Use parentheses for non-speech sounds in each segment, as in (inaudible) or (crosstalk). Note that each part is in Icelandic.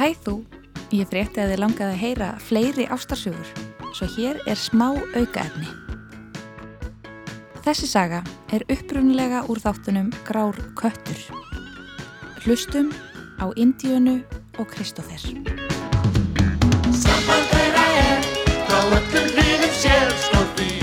Hæ þú, ég frétti að þið langaði að heyra fleiri ástarsögur, svo hér er smá aukaefni. Þessi saga er upprunlega úr þáttunum Grár Köttur. Hlustum á Indíunu og Kristófer. Samband þeirra er frá öllum hlýðum sérstof því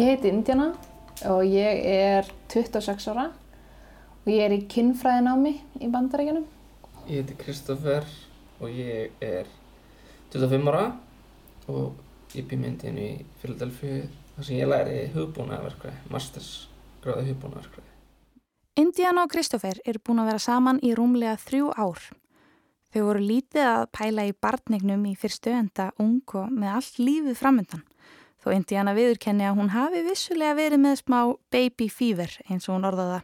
Ég heiti Indiana og ég er 26 ára og ég er í kynfræðinámi í bandaríkjunum. Ég heiti Kristoffer og ég er 25 ára og ég bý myndin í Philadelphia þar sem ég læri hugbúnaverkvæði, mastersgráði hugbúnaverkvæði. Indiana og Kristófer eru búin að vera saman í rúmlega þrjú ár. Þau voru lítið að pæla í barnignum í fyrstu enda ung og með allt lífið framöndan. Þó Indiana viðurkenni að hún hafi vissulega verið með smá baby fever eins og hún orðaða.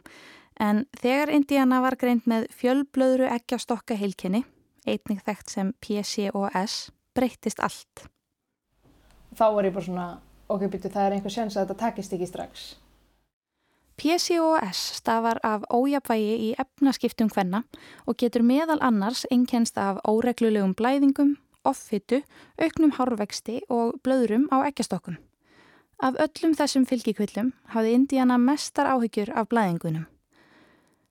En þegar Indiana var greint með fjölblöðru eggjastokka heilkenni, einnig þekkt sem PCOS, breyttist allt. Þá var ég bara svona, ok, byrju, það er einhver sjans að þetta takist ekki strax. PCOS stafar af ójapvægi í efnaskiptum hvenna og getur meðal annars einkennst af óreglulegum blæðingum, offitu, auknum hárvexti og blöðrum á eggjastokkum. Af öllum þessum fylgikvillum hafði Indiana mestar áhyggjur af blæðingunum.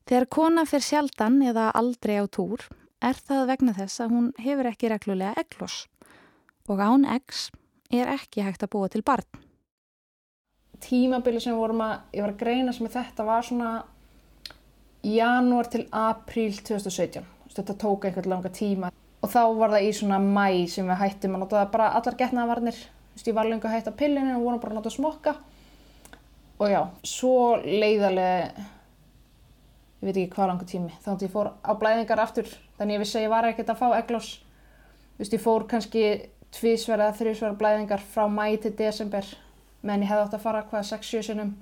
Þegar kona fyrir sjaldan eða aldrei á túr er það vegna þess að hún hefur ekki reglulega eggloss og án eggs er ekki hægt að búa til barn. Tímabili sem vorum að, ég var að greina sem þetta var svona janúar til apríl 2017. Þú veist, Þetta tók einhvern langa tíma og þá var það í svona mæ sem við hættum að nota það bara allar getnaðvarnir. Þú veist, ég var lengur að hætta pillinu og vorum bara að nota smokka. Og já, svo leiðarlega, ég veit ekki hvað langur tími, þá ég fór á blæðingar aftur, þannig ég vissi að ég var ekkert að fá egloss. Þú veist, ég fór kannski tvísverða eða þrjusverða blæðingar frá mæ til desember, meðan ég hefði átt að fara hvað 6-7 sinum.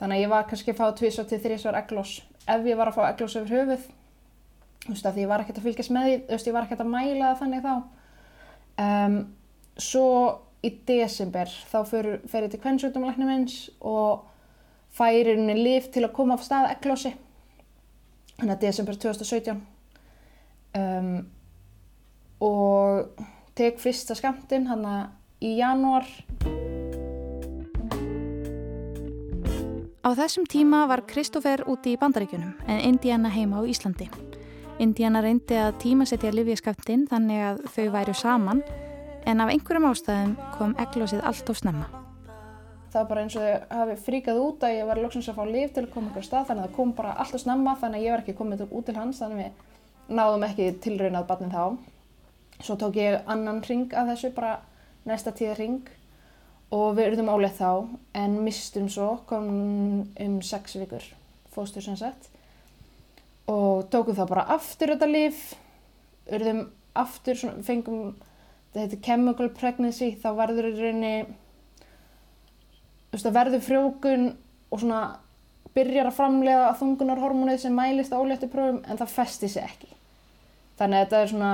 Þannig ég var kannski að fá tvísverð til þrjusverð egloss. Ef ég var að fá egloss yfir höfuð, þú veist, að því ég var ekkert að fylgjast með því, þú veist, ég var ekkert að mæla þannig þá. Um, svo í desember þá fer, fer ég til kvennsjúkdómalæknum minns og færi henni lif til að koma af stað eglossi. Þannig að desember 2017. Um, og tek fyrsta skamtinn hann í janúar. Á þessum tíma var Kristófer úti í bandaríkjunum en Indiana heima á Íslandi. Indiana reyndi að tímasetja livjaskaptinn þannig að þau væru saman en af einhverjum ástæðum kom eglósið allt of snemma. Það var bara eins og þau hafi fríkað út að ég var lóksins að fá lif til að koma ykkur stað þannig að það kom bara alltaf snemma þannig að ég var ekki komið út til hans þannig að við náðum ekki tilraunað barnin þá. Svo tók ég annan ring af þessu, bara næsta tíða ring og við urðum áleið þá en mistum svo, kom um sex vikur, fóstur sem sagt og tókum það bara aftur þetta lif, urðum aftur, svona, fengum, þetta heitir chemical pregnancy, þá verður í rauninni, þú veist, það verður frjókun og svona byrjar að framlega þungunarhormónið sem mælist á óléttu prófum en það festi sig ekki. Þannig að þetta er svona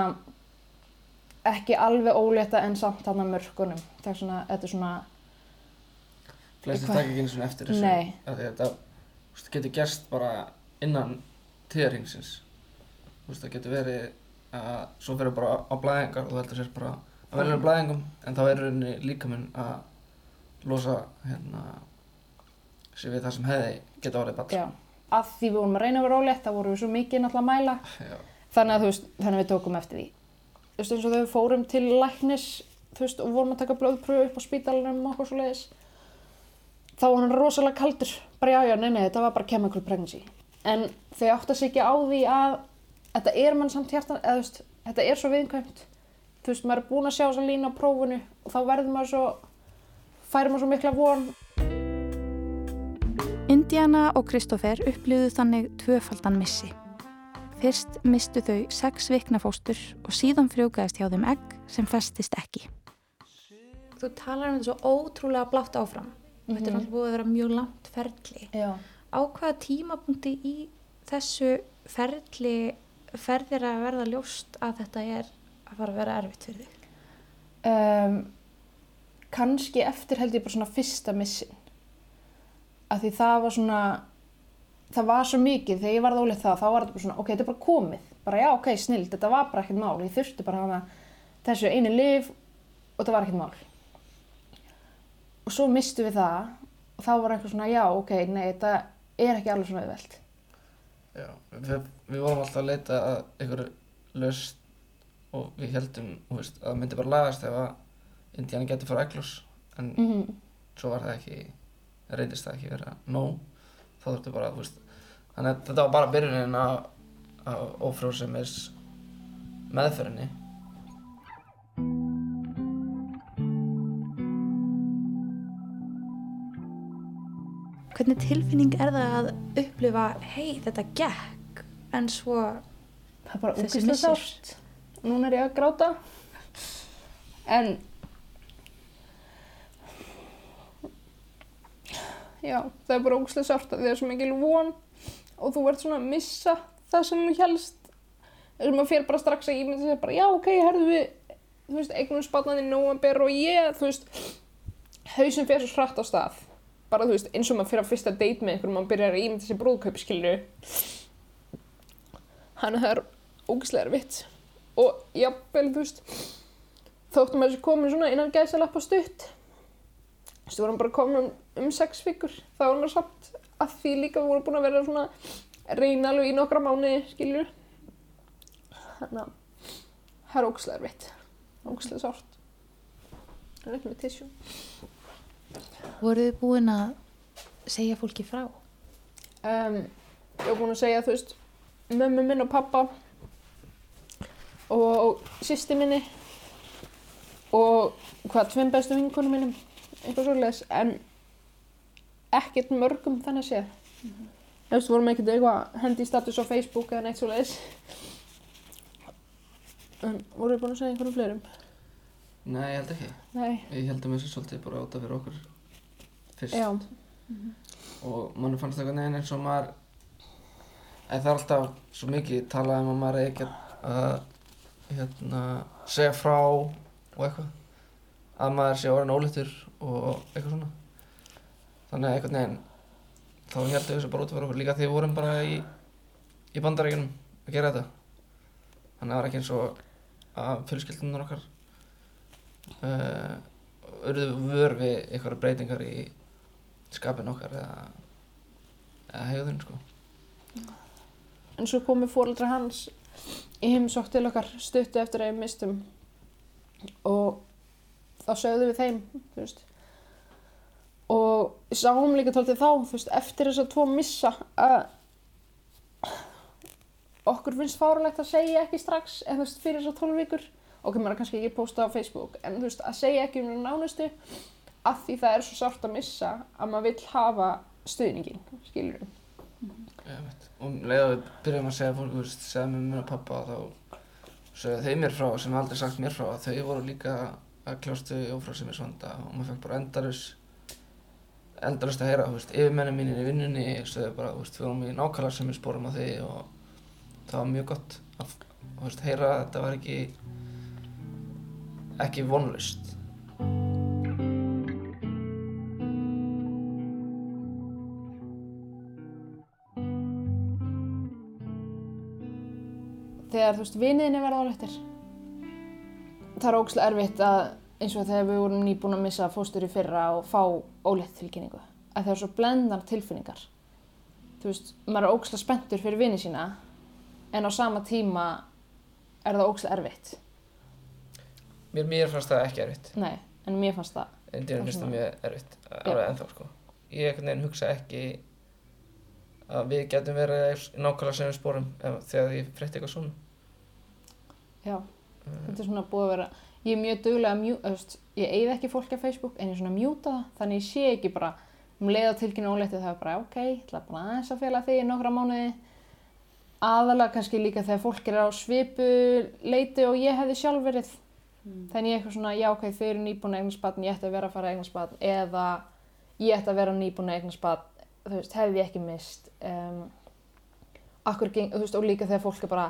ekki alveg ólétta en samt hann að mörkunum. Það er svona, þetta er svona, Flestir taka ekki eins og eftir þessu. Að Þetta getur gerst bara innan tíðarhingsins. Þú veist, það getur verið að svo fyrir bara á blæðingar og þú heldur sér bara að verður blæðingum en þá er rauninni líkaminn að losa hérna sér við það sem hefði geta orðið já, að því við vorum að reyna að vera ólétt, þá vorum við svo mikið náttúrulega að mæla. Já. Þannig að þú veist, þannig við tókum eftir því. Þú veist, eins og við fórum til læknis, þú veist, og vorum að taka blóðpröfu upp á spítalinum og okkur svo leiðis, þá var hann rosalega kaldur. Bara já, já, nei, nei, þetta var bara chemical pregnancy. En þau átta sig ekki á því að þetta er mann samt hjartan, eða þú veist, þetta er svo viðkvæmt. Þú veist, maður er búinn að sjá þessa línu á prófunu og þá verður maður svo, færir maður svo mikla von. Indiana og Kristófer upplýðu þannig tvöfaldan missi. Fyrst mistu þau sex vikna fóstur og síðan frjókaðist hjá þeim egg sem festist ekki. Þú talar um þetta svo ótrúlega blátt áfram. Þetta er náttúrulega búið að vera mjög langt ferli. Já. Á hvaða tímapunkti í þessu ferli fer þér að verða ljóst að þetta er að fara að vera erfitt fyrir þig? um, kannski eftir held ég bara svona fyrsta missin að því það var svona það var svo mikið, þegar ég varð ólið það þá var þetta bara svona, ok, þetta er bara komið. Bara já, ok, snill, þetta var bara ekkert mál. Ég þurfti bara að hafa þessu einu lif og þetta var ekkert mál. Og svo mistu við það og þá var eitthvað svona, já, ok, nei, þetta er ekki alveg svona auðvelt Já, við, við vorum alltaf að leita að einhverju laust og við heldum, veist, að það myndi bara lagast ef að Indiana getur fara eglus en mm -hmm. svo var það ekki, reyndist það ekki vera nóg, þá þurftu bara, veist, þannig að þetta var bara byrjunin á, á ófrjósemis meðferðinni. Hvernig tilfinning er það að upplifa, hei, þetta gekk, en svo það er bara missir. sárt. Núna er ég að gráta. En já, það er bara ógeðslega sárt að það er svo mikil von og þú ert svona að missa það sem þú helst þessum maður fyrir bara strax að ímynda sér bara já, ok, herðu við þú veist, eignum spatnaði nóvember og ég, þú veist hausinn fyrir svo hratt á stað bara, þú veist, eins og maður fyrir að fyrsta date með einhverjum maður byrjar að ímynda sér brúðkaup, skilju hann það er ógislega erfitt. Og jafnvel, þú veist þóttum að þessu komin svona innan gæsa lappa stutt þú veist, við vorum bara komin um, um sex vikur þá var hann samt að því líka við vorum búin að vera svona reyna alveg í nokkra mánuði, skiljur þannig að það er ógislega erfitt ógislega sárt. Það er ekki með tissjú voruð þið búin að segja fólki frá? um, ég var búin að segja þú veist mömmu minn og pappa og sýsti minni og hvað, tveim bestu vinkunum minnum eitthvað svolítið en ekkert mörgum þannig að sé þú veist, vorum ekkert eitthvað hendi status á Facebook eða neitt svolítið en voru búin að segja einhverjum fleirum? Nei, ég held ekki. nei, Ég heldum þessu svolítið bara áta fyrir okkur fyrst. Og mann fannst það einhvern veginn eins og maður, en það er alltaf svo mikið talað um að maður eigi ekki að hérna, segja frá og eitthvað. Að maður sé orðin ólítur og eitthvað svona. Þannig að einhvern veginn, þá heldum við þessu bara út fyrir okkur líka því við vorum bara í, í bandarækjunum að gera þetta. Þannig að það var ekki eins og að fjölskyldunar okkar uh, urðu vör við einhverja breytingar í skapin okkar eða, eða hegðun sko. en svo komu fóreldra hans í heimsók til okkar stuttu eftir að við mistum og þá sögðum við þeim veist. Og sáum líka tóltið þá veist, eftir þess að tvo missa að okkur finnst fáralegt að segja ekki strax veist, fyrir þess að tólf vikur. Ok, maður kannski ekki posta á Facebook en þú veist, að segja ekki um nánustu af því það er svo sárt að missa að maður vill hafa stuðningin skilur við Einmitt. Og um leið að við byrjum að segja fólk, segja mér mér og pappa þá sögðu þeir mér frá sem aldrei sagt mér frá að þau voru líka að kljástu í ófráseminsvanda og maður fekk bara endarus endarust að heyra, þú veist, yfirmennin mínir í vinnunni sögðu bara, þú veist, við vorum í nákvæmlega sem við spórum á því og það var mjög gott að, þú veist, heyra að þetta var ekki ekki vonlaust þegar þú veist viniðinni verða álættir það er ógslag erfitt að eins og þegar við vorum nýbúin að missa fóstur í fyrra og fá ólétt tilkynningu að það er svo blendar tilfinningar. Þú veist, maður er ógslag spenntur fyrir vini sína en á sama tíma er það ógslag erfitt. Mér, mér fannst það ekki erfitt. Nei, en mér fannst það En Og finnst það mjög erfitt, alveg ennþá sko. Ég hugsa ekki að við getum verið nákvæmlega sem við spórum þegar ég frétti eitthvað svona. Já, Uh, þetta er svona búið að vera ég er mjög duglega að mjúta, ég eigið ekki fólki á Facebook en ég er svona að mjúta það þannig ég sé ekki bara um leið á tilkynna ólétti það er bara ok, ég ætla bara aðeins að fela þig í nokkra mánuði. Aðalega kannski líka þegar fólk er á svipu leiti og ég hefði sjálf verið. Þannig ég er eitthvað svona, já ok, þau eru nýbúin að eignast barn, ég ætti að vera að fara að eignast barn. Eða ég ætti að vera nýbúin að eignast barn. Þú veist, hefði ég ekki mist um, akkur geng, þú veist, og líka þegar fólk er bara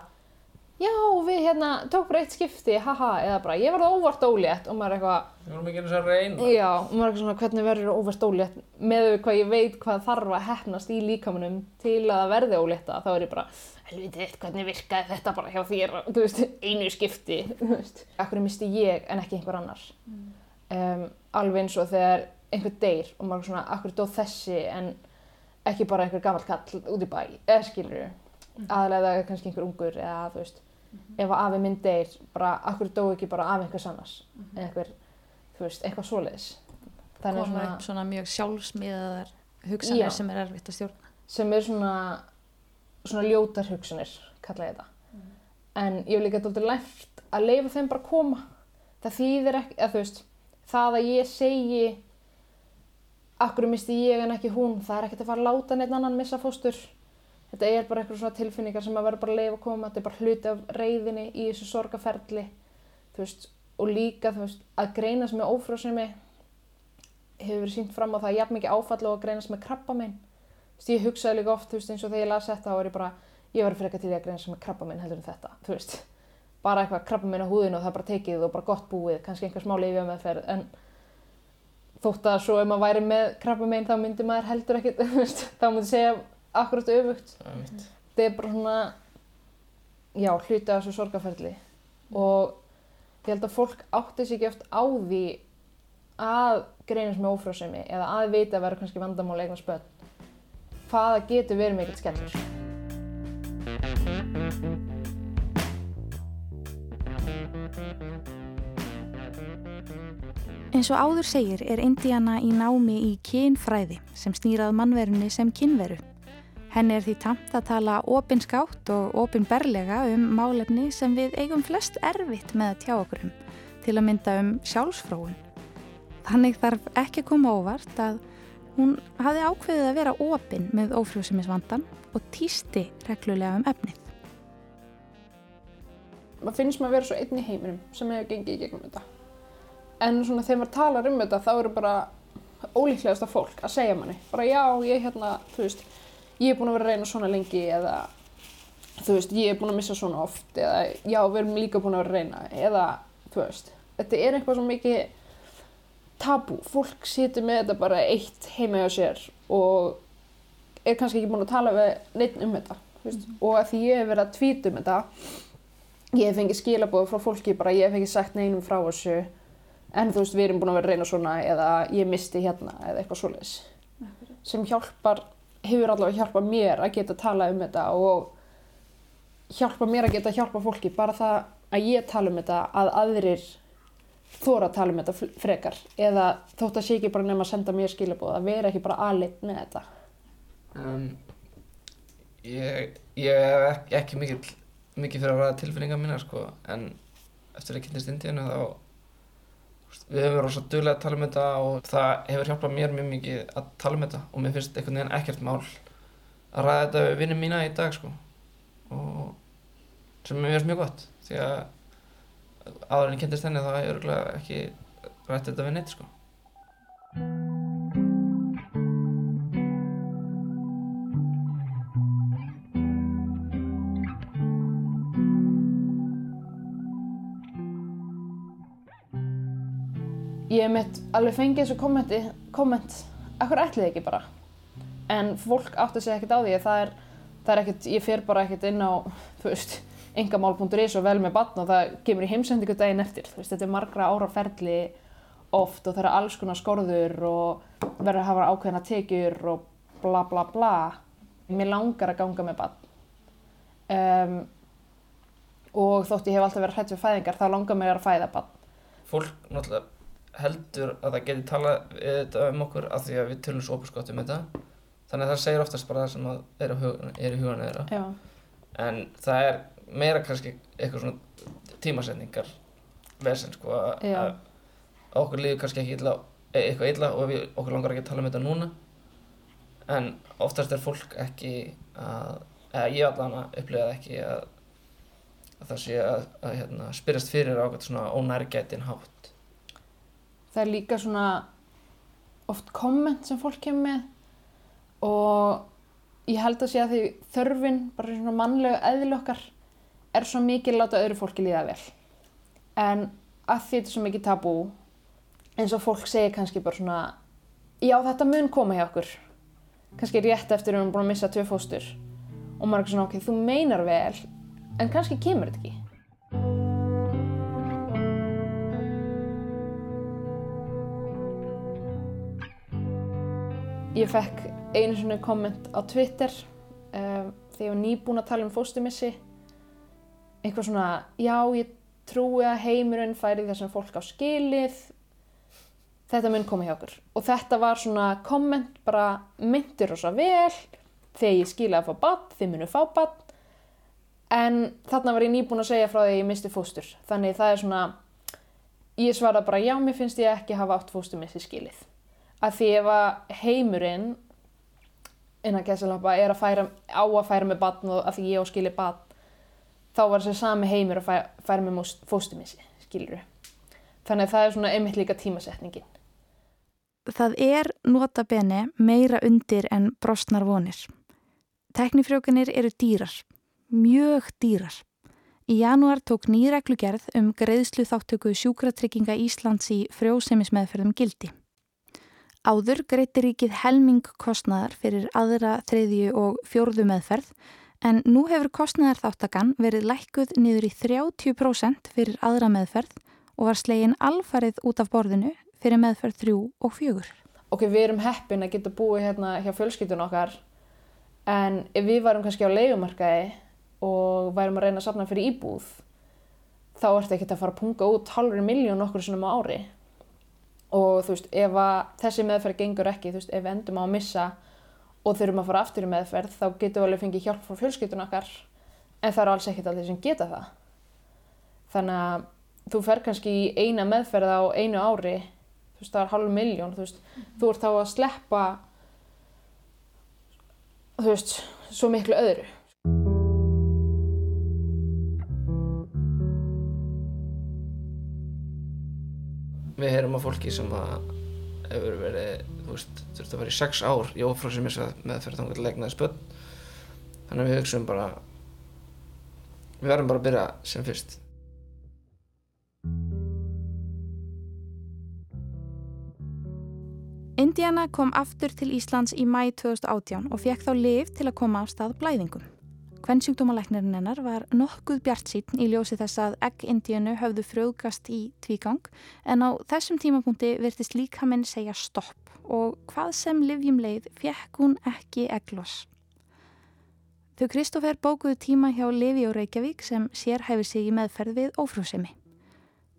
já, við hérna tók bara eitt skipti, haha, eða bara ég var það óvart ólétt og maður er eitthvað, Við vorum ekki einu að reyna. já, og maður er eitthvað svona hvernig verður óvart ólétt með við hvað ég veit hvað þarf að hefnast í líkamunum til að það verði ólétta, þá er ég bara, helvitið, hvernig virkaði þetta bara hjá þér, þú veist, einu skipti, þú veist. Akkur misti ég en ekki einhver annar. Um, alveg eins og þegar einhver deyr og maður er svona, akkur dó þessi en ekki bara einhver gammal kall út í bæ, eða skilur það er kannski einhver ungur eða þú veist, ef að afi minn deyr, bara akkur dó ekki bara af einhvers annars, eða einhver, þú veist, eitthvað svoleiðis. Þannig koma svona, upp svona mjög sjálfsmiðaðar hugsanir Já. sem er erfitt að stjórna. sem er svona, svona ljótar hugsanir, kalla ég þetta. En ég hef líka dálítið lært að leifa þeim bara að koma. Það þýðir ekki, eða þú veist, það að ég segi akkur misti ég en ekki hún, það er ekkert að fara að láta neitt annan missa fóstur. Þetta er bara eitthvað svona tilfinningar sem að vera bara leifa að koma, þetta er bara hluti af reyðinni í þessu sorgaferli, veist, og líka, veist, að greina sem er ófrjósemi hefur verið sínt fram á það að jafn mikið áfall og að greina sem er krabba minn. Ég hugsaði líka oft, veist, eins og þegar ég las þetta, þá var ég bara, ég var frekar til að greina sem er krabba minn heldur en þetta. Bara eitthvað krabba minn á húðinu og það er bara tekið og bara gott búið, kannski einhver smá leifja meðferð, en þótt að svo ef maður væri með krabba minn þá myndi maður heldur (laughs) veist, þá myndi segja akkurat öfugt. Er. Þetta er bara svona, já, hluti af þessu sorgaferli og ég held að fólk átti sig ekki oft á því að greinast með ófrjósemi eða að vita að vera kannski vandamál eignar spöld hvað það getur verið mikill skellur. Eins og áður segir er Indiana í námi í kynfræði sem snýrað mannverunni sem kynveru. Henni er því tamt að tala opinskátt og opinberlega um málefni sem við eigum flest erfitt með að tjá okkur um, til að mynda um sjálfsfróun. Þannig þarf ekki að koma óvart að hún hafi ákveðið að vera opin með ófrjósemisvandan og týsti reglulega um efnið. maður finnst maður vera svo einn í heiminum sem hefur gengið í gegnum þetta. En svona þegar maður talar um þetta þá eru bara ólíklegasta fólk að segja manni. Bara já, ég hérna, þú veist, ég er búin að vera að reyna svona lengi eða þú veist, ég er búin að missa svona oft eða já, við erum líka búin að vera að reyna eða, þú veist, þetta er eitthvað svo mikið tabú. Fólk situr með þetta bara eitt heima hjá sér og er kannski ekki búin að tala við neitt um þetta. Veist, og að því ég hef verið að tvíta um þetta ég hef fengið skilabóð frá fólki bara ég hef ekki sagt neinum frá þessu en þú veist við erum búin að vera að reyna svona eða ég misti hérna eða eitthvað svoleiðis sem hjálpar, hefur allavega hjálpað mér að geta tala um þetta og hjálpa mér að geta hjálpa fólki bara það að ég tala um þetta að aðrir þóra að tala um þetta frekar. Eða þótt að sé ekki bara nefn að senda mér skilabóð að vera ekki bara aðleitt með þetta. Um, ég, ég hef ekki, ekki mikið, mikið fyrir að ræða tilfinningar mína sko, en eftir að kynast Indíðinu þá við höfum verið rosa duglega að tala um þetta og það hefur hjálpað mér mjög mikið að tala um þetta og mér finnst einhvern veginn ekkert mál að ræða þetta við vinnum mína í dag sko. Og sem mér finnst mjög gott því að áður en ég kynntist henni þá hef ég örgulega ekki rætt þetta við neitt sko ég mitt alveg fengið þessu kommenti, komment, akkur ætlið ekki bara. En fólk átti sig ekkert á því að það er, það er ekkert, ég fer bara ekkert inn á, þú veist, engamál.is og vel með batn og það kemur í heimsendingu daginn eftir. Þú veist, þetta er margra ára ferli oft og það eru alls konar skorður og verður að hafa ákveðna tekjur og bla bla bla. Mér langar að ganga með batn. Um, og þótt ég hef alltaf verið hrætt við fæðingar, þá langar mér að fæða batn. fólk náttúrulega heldur að það geti talað þetta um okkur af því að við tölum svo opiskott um þetta. Þannig að það segir oftast bara það sem er, á hug, er í hugan Já. en það er meira kannski eitthvað svona tímasetningar vesen sko að, okkur líður kannski ekki illa, e- eitthvað illa og við, okkur langar ekki að tala um þetta núna. En oftast er fólk ekki að, eða ég allan að upplifa það ekki að, að það sé að, að hérna, spyrjast fyrir á eitthvað svona ónærgætin hátt það er líka svona oft komment sem fólk kemur með og ég held að sé að því þörfin, bara svona mannlega eðl okkar er svo mikið að láta öðru fólki líða vel. En að því þetta er svo mikið tabú, eins og fólk segir kannski bara svona, já þetta mun koma hjá okkur. Kannski rétt eftir að við erum búin að missa tvö fóstur. Og maður er svona, ok, þú meinar vel, en kannski kemur þetta ekki. Ég fekk einu svona komment á Twitter um, þegar ég var nýbúin að tala um fóstumissi. Eitthvað svona, já, ég trúi að heimurinn færi það sem fólk á skilið. Þetta mun koma hjá okkur. Og þetta var svona komment bara myndir rosa vel. Þegar ég skilaði að fá bann, þið munu fá bann. En þarna var ég nýbúin að segja frá því að ég misti fóstur. Þannig það er svona, ég svara bara, já, mér finnst ég ekki hafa átt fóstumissi skilið að því ef að heimurinn innan gæsalappa er að færa, á að færa með batn og að því ég á skilið batn þá var þessi sami heimur að færa, færa með fóstumissi, skilur þannig að það er svona einmitt líka tímasetningin Það er nota bene meira undir en brostnar vonir. Teknifrjókanir eru dýrar, mjög dýrar. Í janúar tók nýreglugerð um greiðslu þáttöku sjúkratrygginga Íslands í frjósemismeðferðum gildi. Áður greiti ríkið helming kostnaðar fyrir aðra, þriðju og fjórðu meðferð en nú hefur kostnaðar þáttakann verið lækkuð niður í 30% fyrir aðra meðferð og var slegin alfarið út af borðinu fyrir meðferð þrjú og fjögur. ok, við erum heppin að geta búið hérna hjá fjölskyldun okkar en við varum kannski á leigumarkaði og værum að reyna að safna fyrir íbúð þá ertu ekkert að fara að punga út halvri miljón okkur svona á ári og þú veist, ef að þessi meðferð gengur ekki, þú veist, ef við endum á að missa og þurfum að fara aftur í meðferð þá getum við alveg fengið hjálp frá fjölskyldun okkar. En það er alls ekkert allir sem geta það. Þannig að þú fer kannski í eina meðferð á einu ári þú veist, það er halv miljón þú veist, þú ert þá að sleppa þú veist, svo miklu öðru Við heyrum af fólki sem að hefur verið, þú veist, þurft að fara í sex ár í ófrásum þannig að legna þess börn. Þannig að við hugsaum bara, við verðum bara að byrja sem fyrst. Indiana kom aftur til Íslands í mæ 2018 og fekk þá lif til að koma á stað blæðingum. Kvennsjúkdómalæknirinn hennar var nokkuð bjart sín í ljósi þess að egg Indíanu höfðu frjóðgast í tvígang en á þessum tímapunkti virtist líka minn segja stopp og hvað sem livjum leið fekk hún ekki eggloss. Þau Kristófer bókuðu tíma hjá Livi og Reykjavík sem sérhæfi sig í meðferð við ófrúsemi.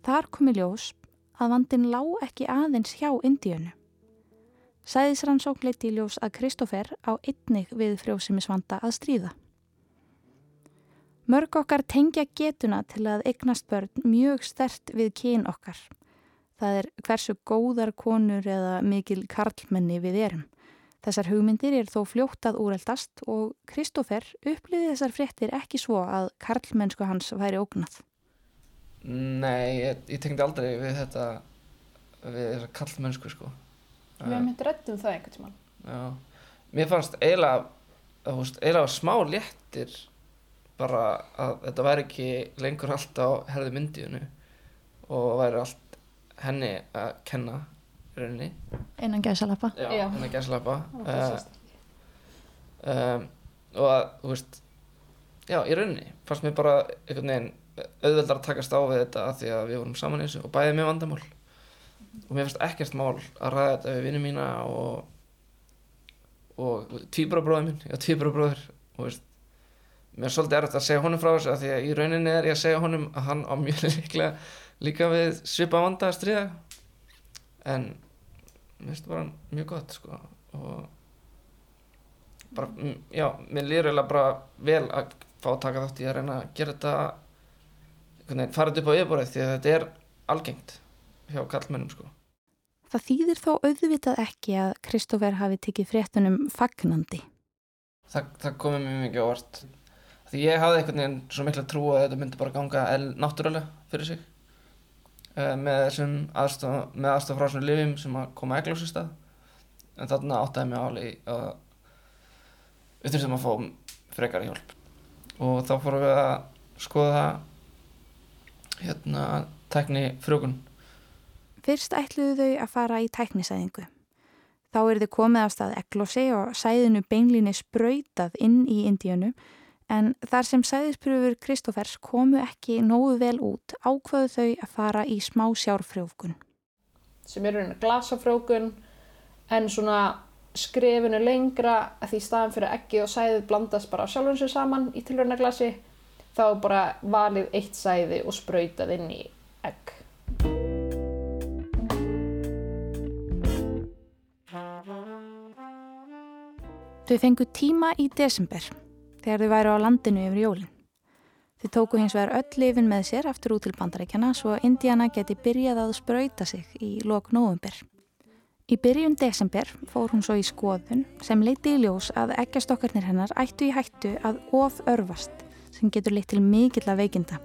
Þar komi ljós að vandin lá ekki aðeins hjá Indíanu. Sæðisrannsókn leiti í ljós að Kristófer á einnig við frjósemisvanda að stríða. Mörg okkar tengja getuna til að eignast börn mjög stert við kyn okkar. Það er hversu góðar konur eða mikil karlmenni við erum. Þessar hugmyndir er þó fljótt að úreldast og Kristófer upplýði þessar fréttir ekki svo að karlmennsku hans væri ógnað. Nei, ég, ég tengdi aldrei við þetta, við þessa kallmennsku sko. Við hefum hitt rættum það einhvern tímann. Já, mér fannst eiginlega, þú veist, eiginlega smá léttir bara að þetta væri ekki lengur allt á herði myndiðinu og væri allt henni að kenna í rauninni. Einan gæsalappa. Að. Það var fyrst. um, og að, þú veist, já, í rauninni fannst mér bara einhvern veginn auðveldar að takast á við þetta af því að við vorum saman í þessu og bæðið með vandamál og mér finnst ekkert mál að ræða þetta við vinnum mína og og tvíbrabróður minn, já tvíbrabróður og veist, mér er svolítið erfitt að segja honum frá þessu af því að í rauninni er ég að segja honum að hann á (laughs) mjög líklega líka við svipa vanda að stríða. En mér finnst það bara mjög gott sko og bara, já, mér líður eiginlega bara vel að fá að taka þátt í að reyna að gera þetta einhvern veginn, fara þetta upp á yfirborðið því að þetta er algengt hjá kallmennum sko. Það þýðir þó auðvitað ekki að Kristófer hafi tekið fréttunum fagnandi. það, það komið mér mikið á vart því ég hafði einhvern veginn svo mikla trú að þetta myndi bara ganga náttúrulega fyrir sig. Uh, með þessum aðstof, með aðstof frá svona lifjum sem að koma eglósi stað. En þarna áttaði mig áli að við þurftum að fá frekari hjálp. Og þá fórum við að skoða hérna tekni frjókun Fyrst ætluðu þau að fara í tæknisæðingu. Þá er þau komið af stað eglósi og sæðinu beinlíni sprautað inn í Indíönu en þar sem sæðispröfur Kristófers komu ekki nógu vel út ákvaðu þau að fara í smá sjárfrjófkun. sem er raunin glasafrjókun en svona skrefinu lengra að því staðan fyrir eggið og sæðið blandast bara sjálfum sér saman í tilraunaglasi þá bara valið eitt sæði og sprautað inn í egg. Þau fengu tíma í desember þegar þau væru á landinu yfir jólinn. Þau tóku hins vegar öll lifin með sér aftur út til bandarækjana svo að Indiana geti byrjað að sprauta sig í lok november. Í byrjun desember fór hún svo í skoðun sem leiti í ljós að eggjastokkarnir hennar ættu í hættu að of örfast sem getur leitt til mikill að veikinda.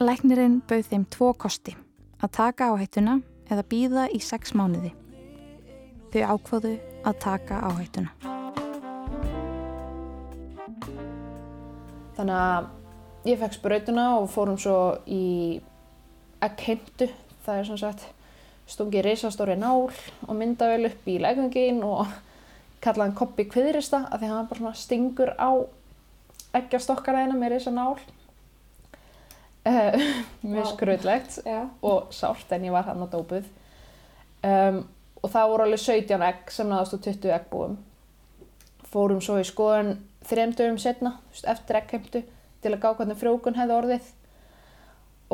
Læknirinn bauð þeim tvo kosti að taka áhættuna eða býða í sex mánuði. Þau ákvaðu að taka áhættuna. Þannig að ég fekk sprautuna og fórum svo í eggheimtu. Það er sem sagt stungið risastóri nál og myndavel upp í legungin og kallaði hann koppi kviðrista af því að hann bara svona stingur á eggjastokkaraðina með risa nál. Uh, (laughs) mjög skrautlegt Já. og sárt en ég var hann á dópuð. Um, og það voru alveg 17 egg sem náðast á 20 eggbúum. Fórum svo í skoðun þrejum dögum setna, eftir eggheimtu, til að gá hvernig frjókun hefði orðið.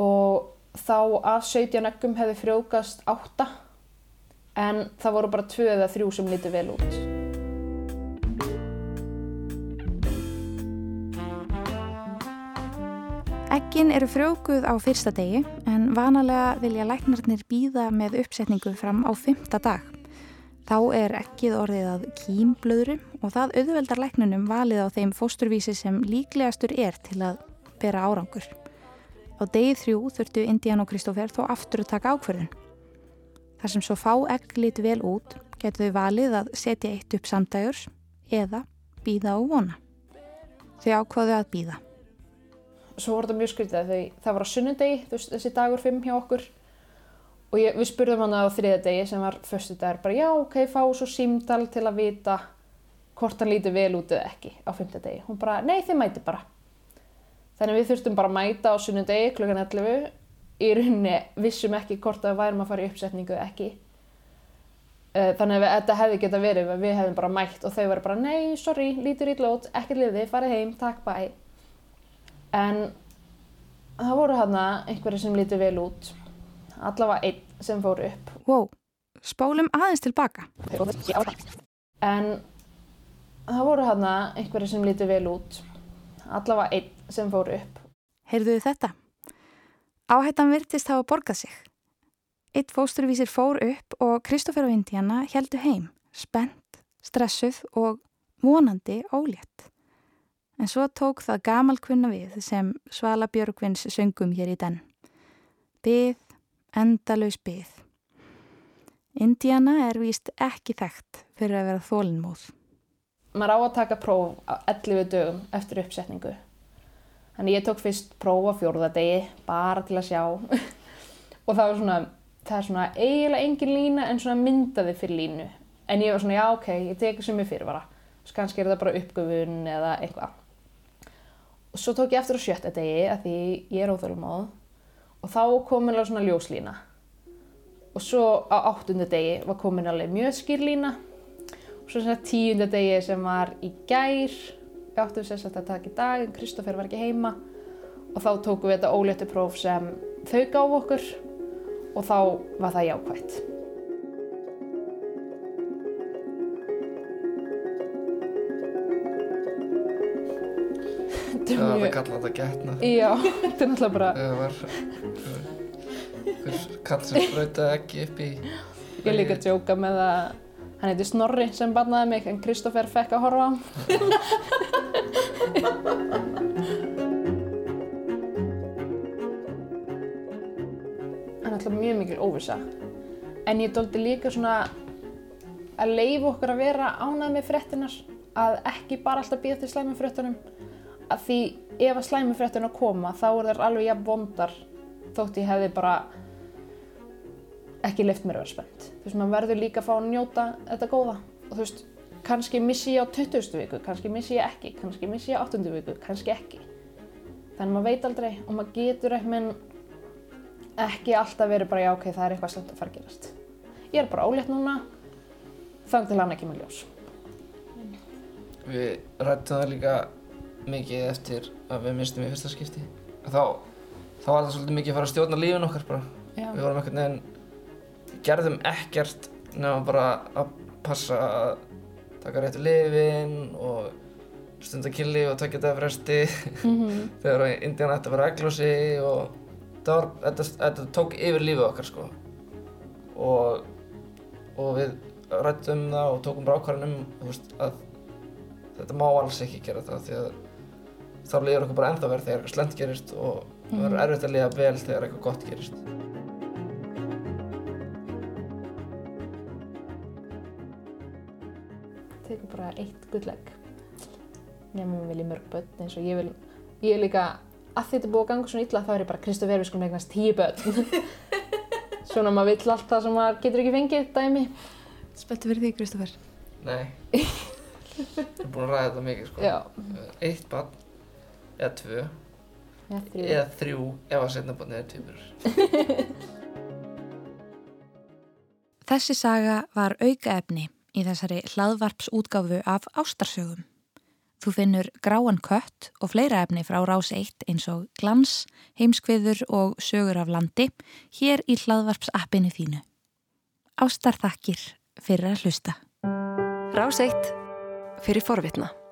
Og þá af 17 eggum hefði frjókast 8, en það voru bara 2 eða 3 sem lítið vel út. Eggin eru frjókuð á fyrsta degi en vanalega vilja læknarnir býða með uppsetningu fram á fymta dag. Þá er eggið orðið að kýmblöðru og það auðveldar læknunum valið á þeim fósturvísi sem líklegastur er til að bera árangur. Á degi þrjú þurftu Indián og Kristófer þó aftur að taka ákverðin. Þar sem svo fá egg lit vel út getur þau valið að setja eitt upp samdægurs eða býða og vona. Þau ákvaðu að býða. Svo voru þetta mjög skrítið að þau, það var á veist, þessi dagur 5 hjá okkur. Og ég, við spurðum hana á þriða degi sem var föstu dagur, bara já, ok, fá svo símdal til að vita hvort hann líti vel út eða ekki á fymta degi. Hún bara, nei, þið mæti bara. Þannig við þurftum bara að mæta á sunnudegi klukkan 11. Í rauninni vissum ekki hvort að værum að fara í uppsetningu eða ekki. Eh, Þannig að þetta hefði geta verið að við hefðum bara mætt og þau verið bara, nei, sorry, lítur ítla út, ekkert liði, farið heim, takk, bæ. En það voru hana einhverju sem lítur vel út. Allavega einn sem fór upp. Wow, spólum aðeins tilbaka. En það voru hana einhverju sem lítur vel út. Allavega einn sem fór upp. Heyrðuðu þetta? Áhættan virtist hafa borgað sig. Eitt fósturvísir fór upp og Kristófer og Indiana heldu heim, spennt, stressuð og vonandi ólétt. En svo tók það gamal kvinna við sem Svala Björgvins söngum hér í den. Byð, endalaus byð. Indiana er víst ekki þekkt fyrir að vera þólinnmóð. Maður á að taka próf á 11 dögum eftir uppsetningu. Þannig ég tók fyrst próf á fjórðadegi bara til að sjá. (laughs) og það var svona, það er svona eiginlega engin lína en svona myndaði fyrir línu. En ég var svona, já ok, ég tekur sem ég fyrirvara. Svo kannski er það bara uppgöfun eða eitthvað. Og svo tók ég eftir á sjötta degi að því ég er óþölumóð. Og þá kom alveg svona ljóslína. Og svo á áttundu degi var komin alveg mjög skýr lína. Og svo sem sagt tíunda degi sem var í gær. Við áttum sem sagt að taka í dag, en Kristófer var ekki heima. Og þá tókum við þetta óléttu próf sem þau gáf okkur. Og þá var það jákvætt. (laughs) Þetta Já, er það mjög... kalla þetta getna. Já, þetta er náttúrulega bara... Það var kall sem sprautaði ekki upp í... Ég er líka að djóka með að hann heiti Snorri sem barnaði mig en Kristófer fekk að horfa á. Það er alltaf mjög mikil óvisa. En ég doldi líka svona að leifa okkur að vera ánægð með fréttinar. Að ekki bara alltaf býða til slæmi fréttunum. að því ef að að koma þá er þær alveg jafn vondar þótt ég hefði bara ekki lift mér að vera spennt þú veist, maður verður líka að fá að njóta þetta góða og þú veist, kannski missi ég á 20. viku, kannski missi ég ekki kannski missi ég á 8. viku, kannski ekki þannig maður veit aldrei og maður getur minn ekki alltaf verið bara já ok, það er eitthvað slemt að fara að gerast ég er bara ólétt núna þang til hann ekki með ljós Við rættum það líka mikið eftir að við mistum í fyrsta skipti. Þá, þá var það svolítið mikið að fara að stjórna lífin okkar bara. Já. Við vorum einhvern veginn, gerðum ekkert nema bara að passa að taka réttu lifin og stunda kynli og takja þetta fresti (laughs) þegar Indiana ætti að vera eglósi og þetta, var, þetta, þetta tók yfir lífið okkar sko. Og, og við rættum það og tókum rákvarðin um þú veist, að þetta má alls ekki gera það því að þá líður okkur bara ennþá verð þegar eitthvað slend gerist og það verður erfitt að líða vel þegar eitthvað gott gerist. Tekur bara eitt gullegg nema við viljum mörg börn eins og ég vil ég er líka að þetta er búið að ganga svona illa þá er ég bara Kristoffer við skulum eignast tíu börn (laughs) svona maður vill allt það sem maður getur ekki fengið dæmi Spettu fyrir því, Kristoffer. Nei. (laughs) Við erum búin að ræða þetta mikið sko. já, Eitt barn, eða tvö, já þrjú eða þrjú ef að setna barnið er tvíburur. (laughs) Þessi saga var aukaefni í þessari hlaðvarpsútgáfu af ástarsögum. Þú finnur gráan kött og fleira efni frá rás 1 eins og glans, heimskviður og sögur af landi hér í hlaðvarpsappinu þínu. Ástarþakkir fyrir að hlusta. Rás 1 fyrir forvitna.